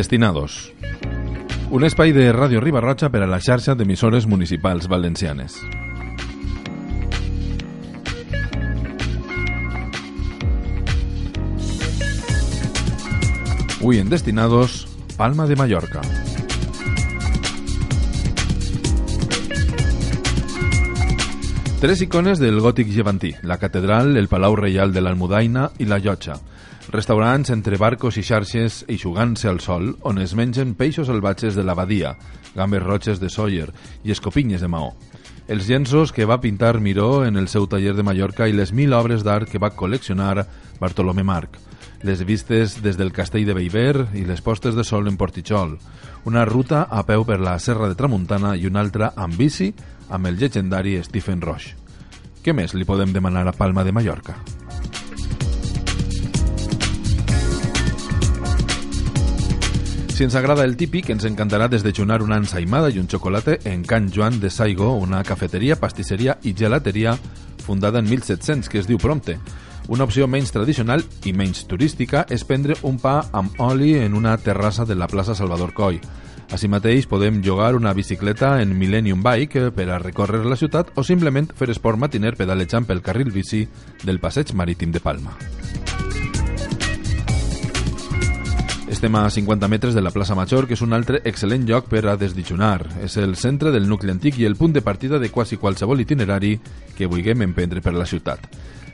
Destinados. Un espai de Ràdio Ribarroja per a la xarxa d'emissores municipals valencianes. Avui en Destinados, Palma de Mallorca. Tres icones del gòtic llevantí, la catedral, el Palau Reial de l'Almudaina i la Llotja. Restaurants entre barcos i xarxes eixugant-se al sol, on es mengen peixos salvatges de la badia, gambes roches de Sawyer i escopinyes de Maó. Els llenços que va pintar Miró en el seu taller de Mallorca i les mil obres d'art que va col·leccionar Bartolomé Marc les vistes des del castell de Beiber i les postes de sol en Portitxol, una ruta a peu per la Serra de Tramuntana i una altra amb bici amb el llegendari Stephen Roche. Què més li podem demanar a Palma de Mallorca? Si ens agrada el típic, ens encantarà desdejunar una ensaïmada i un xocolate en Can Joan de Saigo, una cafeteria, pastisseria i gelateria fundada en 1700, que es diu Prompte. Una opció menys tradicional i menys turística és prendre un pa amb oli en una terrassa de la plaça Salvador Coll. Així mateix podem llogar una bicicleta en Millennium Bike per a recórrer la ciutat o simplement fer esport matiner pedalejant pel carril bici del passeig marítim de Palma. Estem a 50 metres de la plaça Major, que és un altre excel·lent lloc per a desdijunar. És el centre del nucli antic i el punt de partida de quasi qualsevol itinerari que vulguem emprendre per la ciutat.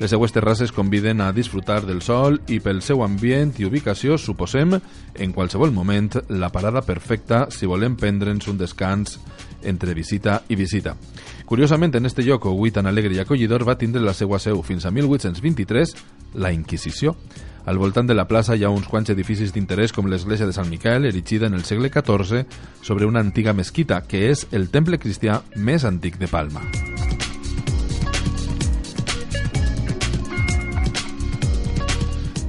Les seues terrasses conviden a disfrutar del sol i pel seu ambient i ubicació suposem, en qualsevol moment, la parada perfecta si volem prendre'ns un descans entre visita i visita. Curiosament, en este lloc, avui tan alegre i acollidor, va tindre la seva seu fins a 1823, la Inquisició. Al voltant de la plaça hi ha uns quants edificis d'interès com l'església de Sant Miquel, erigida en el segle XIV sobre una antiga mesquita, que és el temple cristià més antic de Palma.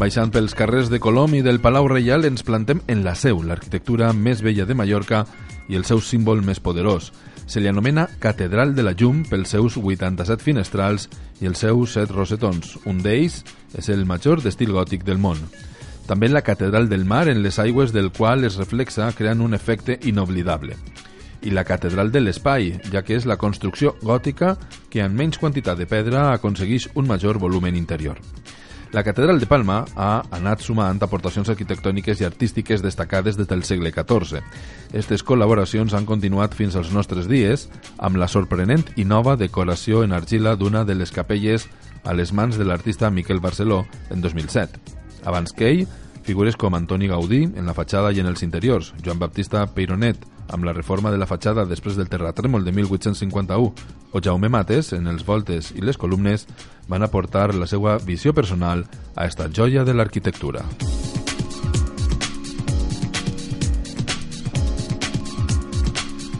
Baixant pels carrers de Colom i del Palau Reial ens plantem en la seu, l'arquitectura més vella de Mallorca i el seu símbol més poderós. Se li anomena Catedral de la Llum pels seus 87 finestrals i els seus 7 rosetons. Un d'ells és el major d'estil gòtic del món. També la Catedral del Mar en les aigües del qual es reflexa creant un efecte inoblidable. I la Catedral de l'Espai, ja que és la construcció gòtica que en menys quantitat de pedra aconsegueix un major volumen interior. La Catedral de Palma ha anat sumant aportacions arquitectòniques i artístiques destacades des del segle XIV. Aquestes col·laboracions han continuat fins als nostres dies amb la sorprenent i nova decoració en argila d'una de les capelles a les mans de l'artista Miquel Barceló en 2007. Abans que ell, figures com Antoni Gaudí en la fatxada i en els interiors, Joan Baptista Peironet amb la reforma de la fatxada després del terratrèmol de 1851 o Jaume Mates, en els voltes i les columnes, van aportar la seva visió personal a esta joia de l'arquitectura.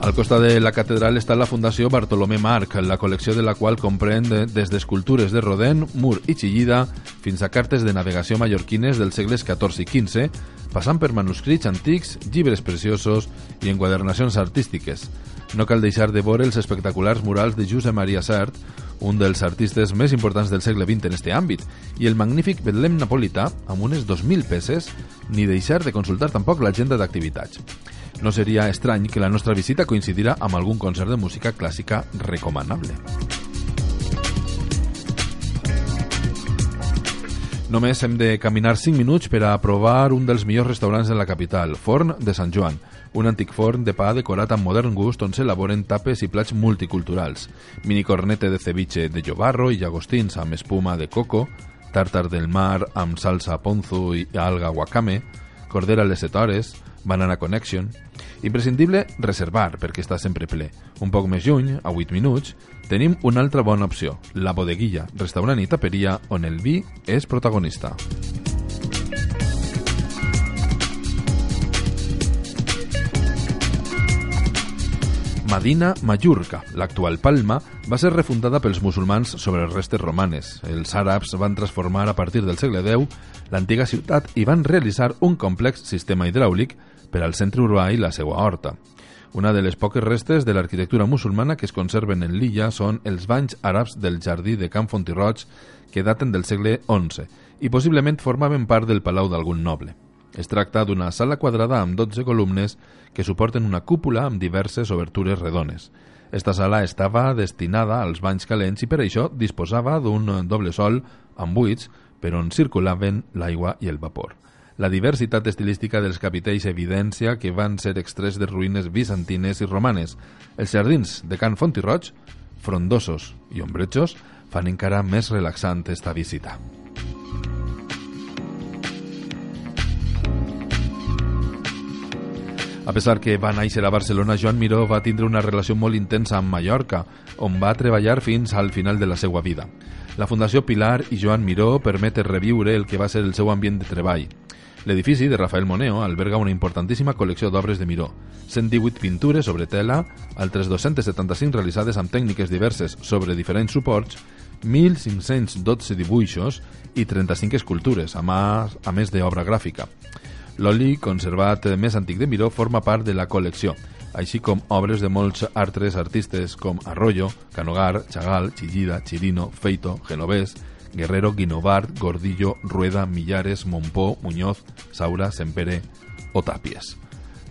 Al costat de la catedral està la Fundació Bartolomé Marc, la col·lecció de la qual comprèn des d'escultures de Rodin, Mur i Chillida fins a cartes de navegació mallorquines dels segles XIV i XV, passant per manuscrits antics, llibres preciosos i enquadernacions artístiques. No cal deixar de veure els espectaculars murals de Josep Maria Sert, un dels artistes més importants del segle XX en este àmbit, i el magnífic Betlem napolità, amb unes 2.000 peces, ni deixar de consultar tampoc l'agenda d'activitats. No seria estrany que la nostra visita coincidirà amb algun concert de música clàssica recomanable. Només hem de caminar 5 minuts per a provar un dels millors restaurants de la capital, Forn de Sant Joan, un antic forn de pa decorat amb modern gust on s'elaboren tapes i plats multiculturals, minicornete de ceviche de llobarro i llagostins amb espuma de coco, tàrtar del mar amb salsa ponzu i alga wakame, cordera a les setores, Banana Connection. Imprescindible reservar perquè està sempre ple. Un poc més lluny, a 8 minuts, tenim una altra bona opció, la Bodeguilla, restaurant i taperia on el vi és protagonista. Madina Mallorca, l'actual Palma, va ser refundada pels musulmans sobre restes romanes. Els àrabs van transformar a partir del segle X l'antiga ciutat i van realitzar un complex sistema hidràulic per al centre urbà i la seva horta. Una de les poques restes de l'arquitectura musulmana que es conserven en l'illa són els banys àrabs del jardí de Camp Fontirroig que daten del segle XI i possiblement formaven part del palau d'algun noble. Es tracta d'una sala quadrada amb 12 columnes que suporten una cúpula amb diverses obertures redones. Esta sala estava destinada als banys calents i per això disposava d'un doble sol amb buits per on circulaven l'aigua i el vapor. La diversitat estilística dels capitells evidència que van ser extrets de ruïnes bizantines i romanes. Els jardins de Can Fontirroig, frondosos i ombretxos, fan encara més relaxant esta visita. A pesar que va néixer a Barcelona, Joan Miró va tindre una relació molt intensa amb Mallorca, on va treballar fins al final de la seva vida. La Fundació Pilar i Joan Miró permet reviure el que va ser el seu ambient de treball. L'edifici de Rafael Moneo alberga una importantíssima col·lecció d'obres de Miró, 118 pintures sobre tela, altres 275 realitzades amb tècniques diverses sobre diferents suports, 1.512 dibuixos i 35 escultures, a més, a més d'obra gràfica. L'oli, conservat més antic de Miró, forma part de la col·lecció, així com obres de molts altres artistes com Arroyo, Canogar, Chagal, Chillida, Chirino, Feito, Genovés, Guerrero, Guinovart, Gordillo, Rueda, Millares, Montpó, Muñoz, Saura, Sempere o Tàpies.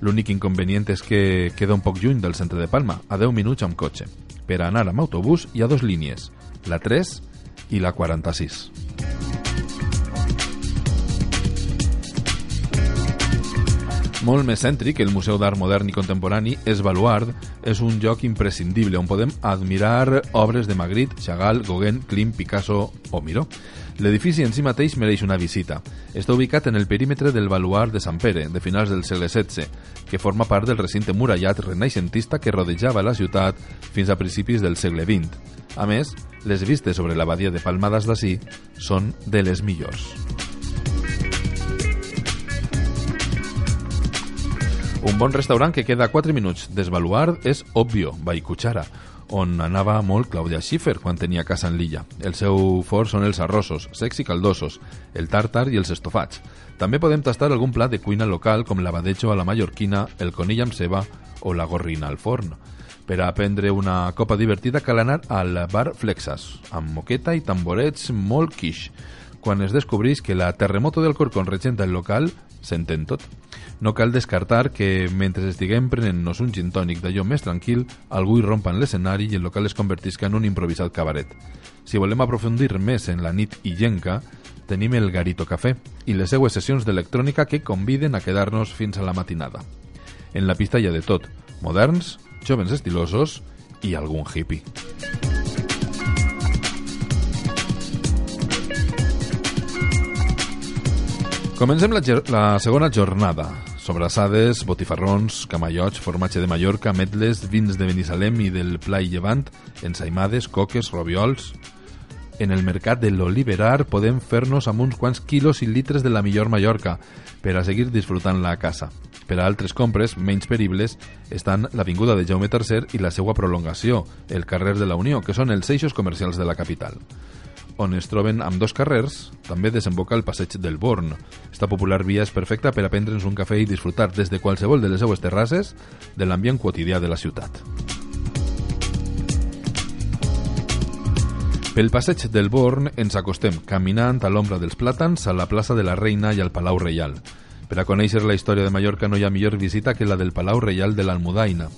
L'únic inconvenient és que queda un poc lluny del centre de Palma, a 10 minuts amb cotxe. Per anar amb autobús hi ha dos línies, la 3 i la 46. Molt més cèntric, el Museu d'Art Modern i Contemporani és Baluard, és un lloc imprescindible on podem admirar obres de Magritte, Chagall, Gauguin, Klim, Picasso o Miró. L'edifici en si mateix mereix una visita. Està ubicat en el perímetre del Baluard de Sant Pere, de finals del segle XVI, que forma part del recinte murallat renaixentista que rodejava la ciutat fins a principis del segle XX. A més, les vistes sobre l'abadia de Palmades d'ací són de les millors. Un bon restaurant que queda a 4 minuts d'Esbaluard és Obvio, by Cuchara, on anava molt Clàudia Schiffer quan tenia casa en l'illa. El seu fort són els arrossos, secs i caldosos, el tàrtar i els estofats. També podem tastar algun plat de cuina local com l'abadejo a la mallorquina, el conill amb ceba o la gorrina al forn. Per a prendre una copa divertida cal anar al bar Flexas, amb moqueta i tamborets molt quiche. Quan es descobreix que la terremoto del Corcón regenta el local, s'entén tot. No cal descartar que, mentre estiguem prenent-nos un gin tònic d'allò més tranquil, algú hi rompa en l'escenari i el local es convertisca en un improvisat cabaret. Si volem aprofundir més en la nit i llenca, tenim el Garito Café i les seues sessions d'electrònica que conviden a quedar-nos fins a la matinada. En la pista hi ha de tot, moderns, jovens estilosos i algun hippie. Comencem la, la segona jornada. Sobrassades, botifarrons, camallots, formatge de Mallorca, metles, vins de Benissalem i del Pla i Llevant, ensaïmades, coques, robiols... En el mercat de l'Oliverar podem fer-nos amb uns quants quilos i litres de la millor Mallorca per a seguir disfrutant-la a casa. Per a altres compres menys peribles estan l'Avinguda de Jaume III i la seva prolongació, el carrer de la Unió, que són els eixos comercials de la capital on es troben amb dos carrers, també desemboca el passeig del Born. Esta popular via és perfecta per a prendre'ns un cafè i disfrutar des de qualsevol de les seues terrasses de l'ambient quotidià de la ciutat. Pel passeig del Born ens acostem caminant a l'ombra dels plàtans a la plaça de la Reina i al Palau Reial. Per a conèixer la història de Mallorca no hi ha millor visita que la del Palau Reial de l'Almudaina.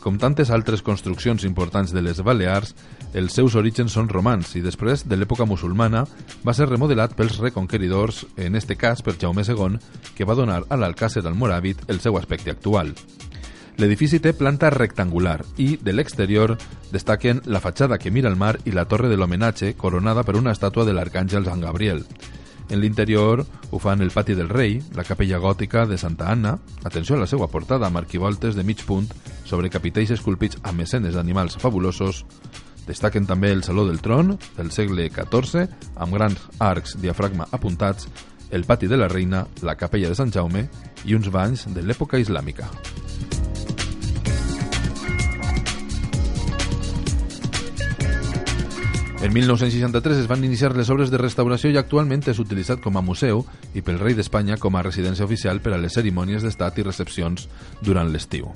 Com tantes altres construccions importants de les Balears, els seus orígens són romans i després de l'època musulmana va ser remodelat pels reconqueridors, en este cas per Jaume II, que va donar a l'Alcàcer Almoràvit el seu aspecte actual. L'edifici té planta rectangular i, de l'exterior, destaquen la fatxada que mira al mar i la torre de l'homenatge coronada per una estàtua de l'arcàngel Sant Gabriel. En l'interior ho fan el Pati del Rei, la capella gòtica de Santa Anna, atenció a la seva portada amb arquivoltes de mig punt sobre capitells esculpits amb escenes d'animals fabulosos, Destaquen també el Saló del Tron, del segle XIV, amb grans arcs diafragma apuntats, el Pati de la Reina, la Capella de Sant Jaume i uns banys de l'època islàmica. En 1963 es van iniciar les obres de restauració i actualment és utilitzat com a museu i pel rei d'Espanya com a residència oficial per a les cerimònies d'estat i recepcions durant l'estiu.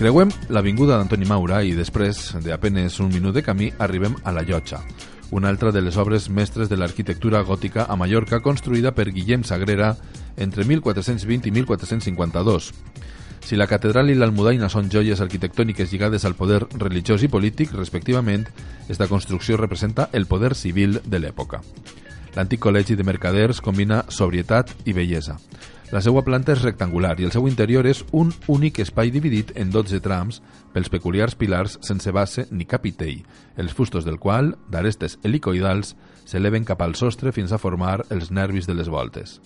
Creuem l'avinguda d'Antoni Maura i després d'apenes un minut de camí arribem a la Llotja, una altra de les obres mestres de l'arquitectura gòtica a Mallorca construïda per Guillem Sagrera entre 1420 i 1452. Si la catedral i l'almudaina són joies arquitectòniques lligades al poder religiós i polític, respectivament, esta construcció representa el poder civil de l'època. L'antic col·legi de mercaders combina sobrietat i bellesa. La seva planta és rectangular i el seu interior és un únic espai dividit en 12 trams pels peculiars pilars sense base ni capitell, els fustos del qual, d'arestes helicoidals, s'eleven cap al sostre fins a formar els nervis de les voltes.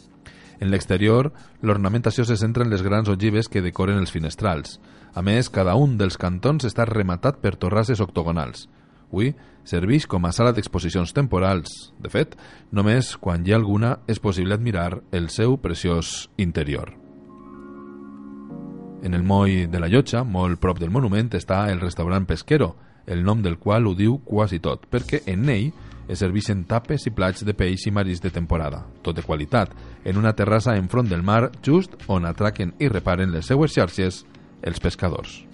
En l'exterior, l'ornamentació se centra en les grans ogives que decoren els finestrals. A més, cada un dels cantons està rematat per torrasses octogonals. Avui serveix com a sala d'exposicions temporals. De fet, només quan hi ha alguna és possible admirar el seu preciós interior. En el moll de la Llotja, molt prop del monument, està el restaurant Pesquero, el nom del qual ho diu quasi tot, perquè en ell es serveixen tapes i plats de peix i marís de temporada, tot de qualitat, en una terrassa enfront del mar, just on atraquen i reparen les seues xarxes els pescadors.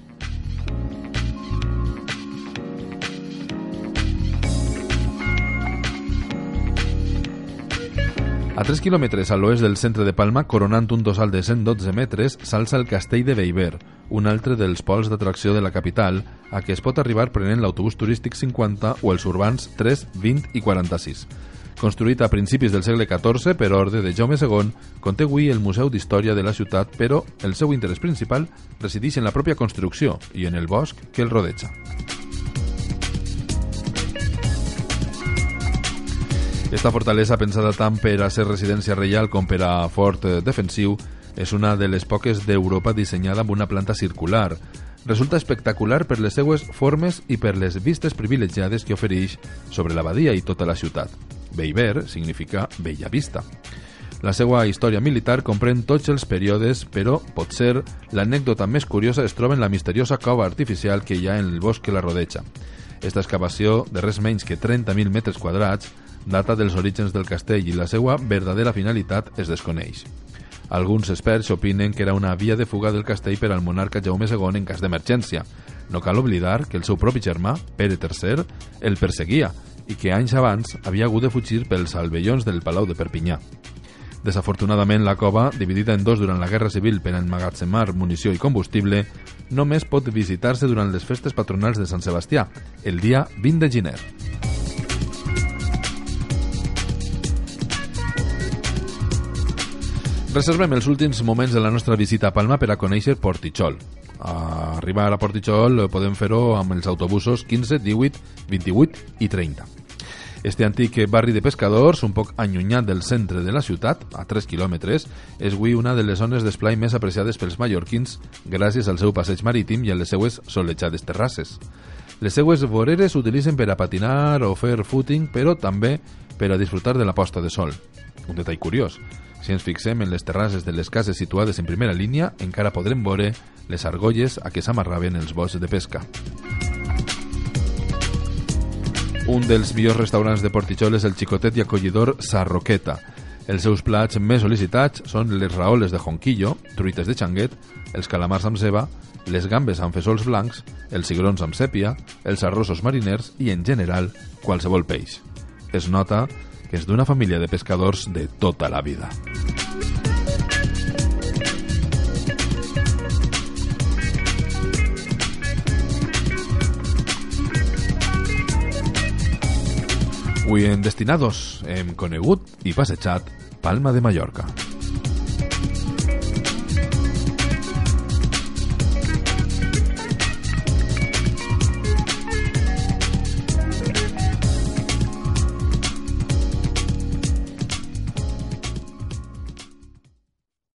A 3 quilòmetres a l'oest del centre de Palma, coronant un dossal de 112 metres, s'alça el castell de Beiber, un altre dels pols d'atracció de la capital, a què es pot arribar prenent l'autobús turístic 50 o els urbans 3, 20 i 46. Construït a principis del segle XIV per ordre de Jaume II, conté avui el Museu d'Història de la ciutat, però el seu interès principal resideix en la pròpia construcció i en el bosc que el rodeja. Esta fortalesa, pensada tant per a ser residència reial com per a fort eh, defensiu, és una de les poques d'Europa dissenyada amb una planta circular. Resulta espectacular per les seues formes i per les vistes privilegiades que ofereix sobre la badia i tota la ciutat. Beiber significa bella vista. La seva història militar comprèn tots els períodes, però, potser, l'anècdota més curiosa es troba en la misteriosa cova artificial que hi ha en el bosc que la rodeja. Esta excavació, de res menys que 30.000 metres quadrats, data dels orígens del castell i la seva verdadera finalitat es desconeix. Alguns experts opinen que era una via de fuga del castell per al monarca Jaume II en cas d'emergència. No cal oblidar que el seu propi germà, Pere III, el perseguia i que anys abans havia hagut de fugir pels albellons del Palau de Perpinyà. Desafortunadament, la cova, dividida en dos durant la Guerra Civil per emmagatzemar munició i combustible, només pot visitar-se durant les festes patronals de Sant Sebastià, el dia 20 de gener. Reservem els últims moments de la nostra visita a Palma per a conèixer Portichol. A arribar a Portichol podem fer-ho amb els autobusos 15, 18, 28 i 30. Este antic barri de pescadors, un poc allunyat del centre de la ciutat, a 3 quilòmetres, és avui una de les zones d'esplai més apreciades pels mallorquins gràcies al seu passeig marítim i a les seues solejades terrasses. Les seues voreres s'utilitzen per a patinar o fer footing, però també per a disfrutar de la posta de sol. Un detall curiós, si ens fixem en les terrasses de les cases situades en primera línia, encara podrem veure les argolles a què s'amarraven els bots de pesca. Un dels millors restaurants de Portitxol és el xicotet i acollidor Sarroqueta. Els seus plats més sol·licitats són les raoles de jonquillo, truites de xanguet, els calamars amb ceba, les gambes amb fesols blancs, els cigrons amb sèpia, els arrossos mariners i, en general, qualsevol peix. Es nota que és d'una família de pescadors de tota la vida. Avui en Destinados hem conegut i passejat Palma de Mallorca.